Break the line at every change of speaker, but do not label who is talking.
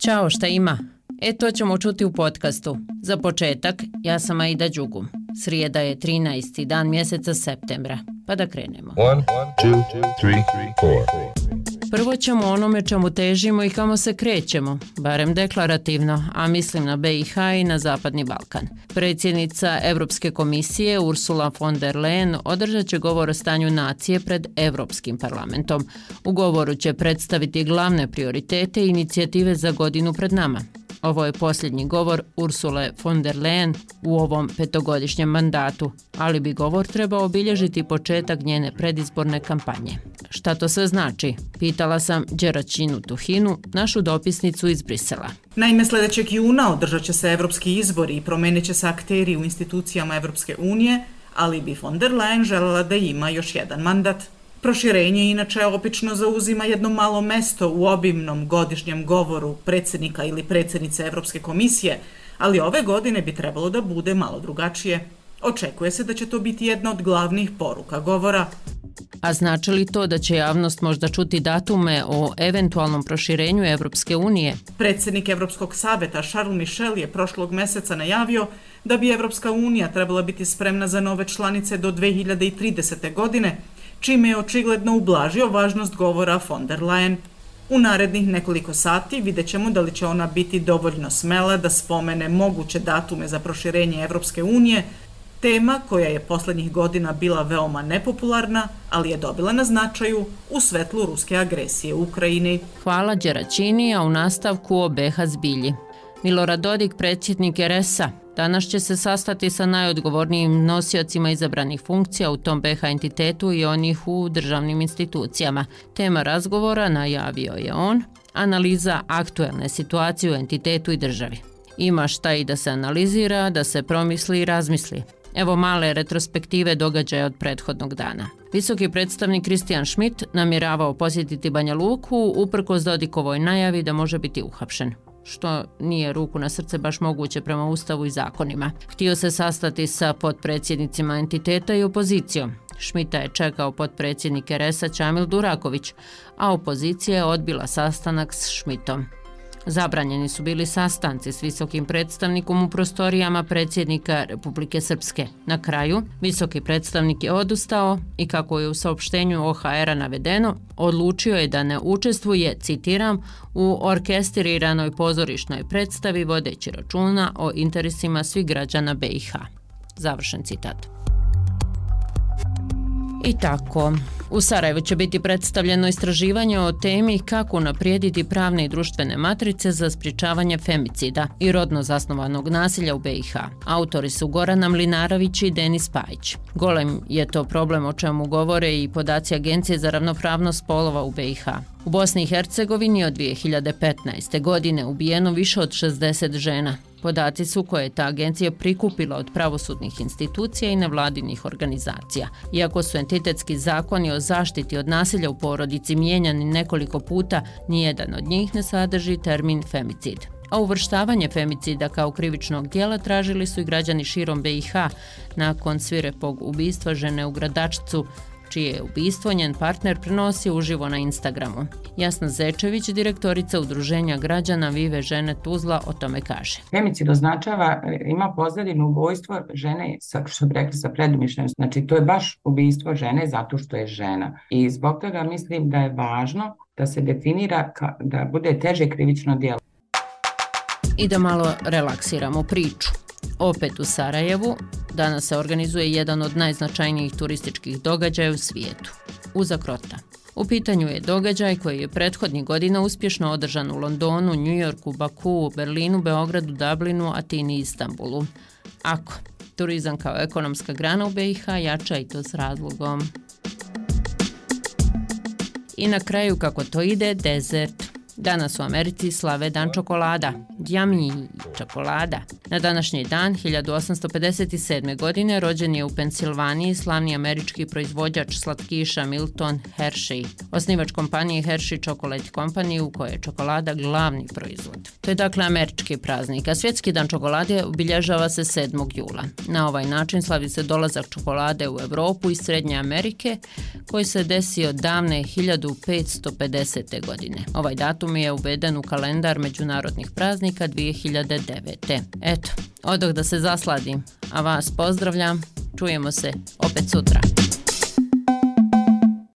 Ćao, šta ima? E, to ćemo čuti u podcastu. Za početak, ja sam Aida Đugum. Srijeda je 13. dan mjeseca septembra. Pa da krenemo. One, two, three, Prvo ćemo onome čemu težimo i kamo se krećemo, barem deklarativno, a mislim na BiH i na Zapadni Balkan. Predsjednica Evropske komisije Ursula von der Leyen održat će govor o stanju nacije pred Evropskim parlamentom. U govoru će predstaviti glavne prioritete i inicijative za godinu pred nama. Ovo je posljednji govor Ursule von der Leyen u ovom petogodišnjem mandatu, ali bi govor trebao obilježiti početak njene predizborne kampanje. Šta to sve znači? Pitala sam Đeraćinu Tuhinu, našu dopisnicu iz Brisela.
Naime, sljedećeg juna održat će se evropski izbori i promenit će se akteri u institucijama Evropske unije, ali bi von der Leyen želela da ima još jedan mandat. Proširenje inače opično zauzima jedno malo mesto u obimnom godišnjem govoru predsjednika ili predsjednice Evropske komisije, ali ove godine bi trebalo da bude malo drugačije. Očekuje se da će to biti jedna od glavnih poruka govora.
A znači li to da će javnost možda čuti datume o eventualnom proširenju Evropske unije?
Predsjednik Evropskog saveta Charles Michel je prošlog meseca najavio da bi Evropska unija trebala biti spremna za nove članice do 2030. godine, čime je očigledno ublažio važnost govora von der Leyen. U narednih nekoliko sati vidjet ćemo da li će ona biti dovoljno smela da spomene moguće datume za proširenje Evropske unije, tema koja je poslednjih godina bila veoma nepopularna, ali je dobila na značaju u svetlu ruske agresije u Ukrajini.
Hvala Đeraćini, a u nastavku o BH zbilji. Milorad Dodik, predsjednik RS-a, Danas će se sastati sa najodgovornijim nosiocima izabranih funkcija u tom BH entitetu i onih u državnim institucijama. Tema razgovora najavio je on, analiza aktuelne situacije u entitetu i državi. Ima šta i da se analizira, da se promisli i razmisli. Evo male retrospektive događaja od prethodnog dana. Visoki predstavnik Kristijan Schmidt namjeravao posjetiti Banja Luku uprko Dodikovoj najavi da može biti uhapšen što nije ruku na srce baš moguće prema ustavu i zakonima. Htio se sastati sa podpredsjednicima entiteta i opozicijom. Šmita je čekao podpredsjednik RS-a Čamil Duraković, a opozicija je odbila sastanak s Šmitom. Zabranjeni su bili sastanci s visokim predstavnikom u prostorijama predsjednika Republike Srpske. Na kraju, visoki predstavnik je odustao i kako je u saopštenju OHR-a navedeno, odlučio je da ne učestvuje, citiram, u orkestriranoj pozorišnoj predstavi vodeći računa o interesima svih građana BiH. Završen citat. I tako, u Sarajevu će biti predstavljeno istraživanje o temi kako naprijediti pravne i društvene matrice za spričavanje femicida i rodno zasnovanog nasilja u BiH. Autori su Gorana Mlinarović i Denis Pajić. Golem je to problem o čemu govore i podaci Agencije za ravnopravnost polova u BiH. U Bosni i Hercegovini od 2015. godine ubijeno više od 60 žena, Podaci su koje je ta agencija prikupila od pravosudnih institucija i nevladinih organizacija. Iako su entitetski zakoni o zaštiti od nasilja u porodici mijenjani nekoliko puta, nijedan od njih ne sadrži termin femicid. A uvrštavanje femicida kao krivičnog dijela tražili su i građani širom BiH nakon svirepog ubistva žene u gradačcu čije je ubistvo njen partner prenosi uživo na Instagramu. Jasna Zečević, direktorica Udruženja građana Vive žene Tuzla, o tome kaže.
Femicid označava, ima pozadinu ubojstvo žene, sa, što bi rekli, sa predumišljenom. Znači, to je baš ubijstvo žene zato što je žena. I zbog toga mislim da je važno da se definira ka, da bude teže krivično dijelo.
I da malo relaksiramo priču. Opet u Sarajevu, danas se organizuje jedan od najznačajnijih turističkih događaja u svijetu, Uzakrota. U pitanju je događaj koji je prethodnih godina uspješno održan u Londonu, Njujorku, Baku, Berlinu, Beogradu, Dublinu, Atini i Istanbulu. Ako turizam kao ekonomska grana u BiH jača i to s razlogom. I na kraju kako to ide, desert. Danas u Americi slave Dan čokolada, Djamnji čokolada. Na današnji dan, 1857. godine, rođen je u Pensilvaniji slavni američki proizvođač slatkiša Milton Hershey. Osnivač kompanije Hershey Chocolate Company u kojoj je čokolada glavni proizvod. To je dakle američki praznik, a svjetski dan čokolade obilježava se 7. jula. Na ovaj način slavi se dolazak čokolade u Evropu i Srednje Amerike, koji se desio davne 1550. godine. Ovaj datum datum je uveden u kalendar međunarodnih praznika 2009. Eto, odoh da se zasladim, a vas pozdravljam, čujemo se opet sutra.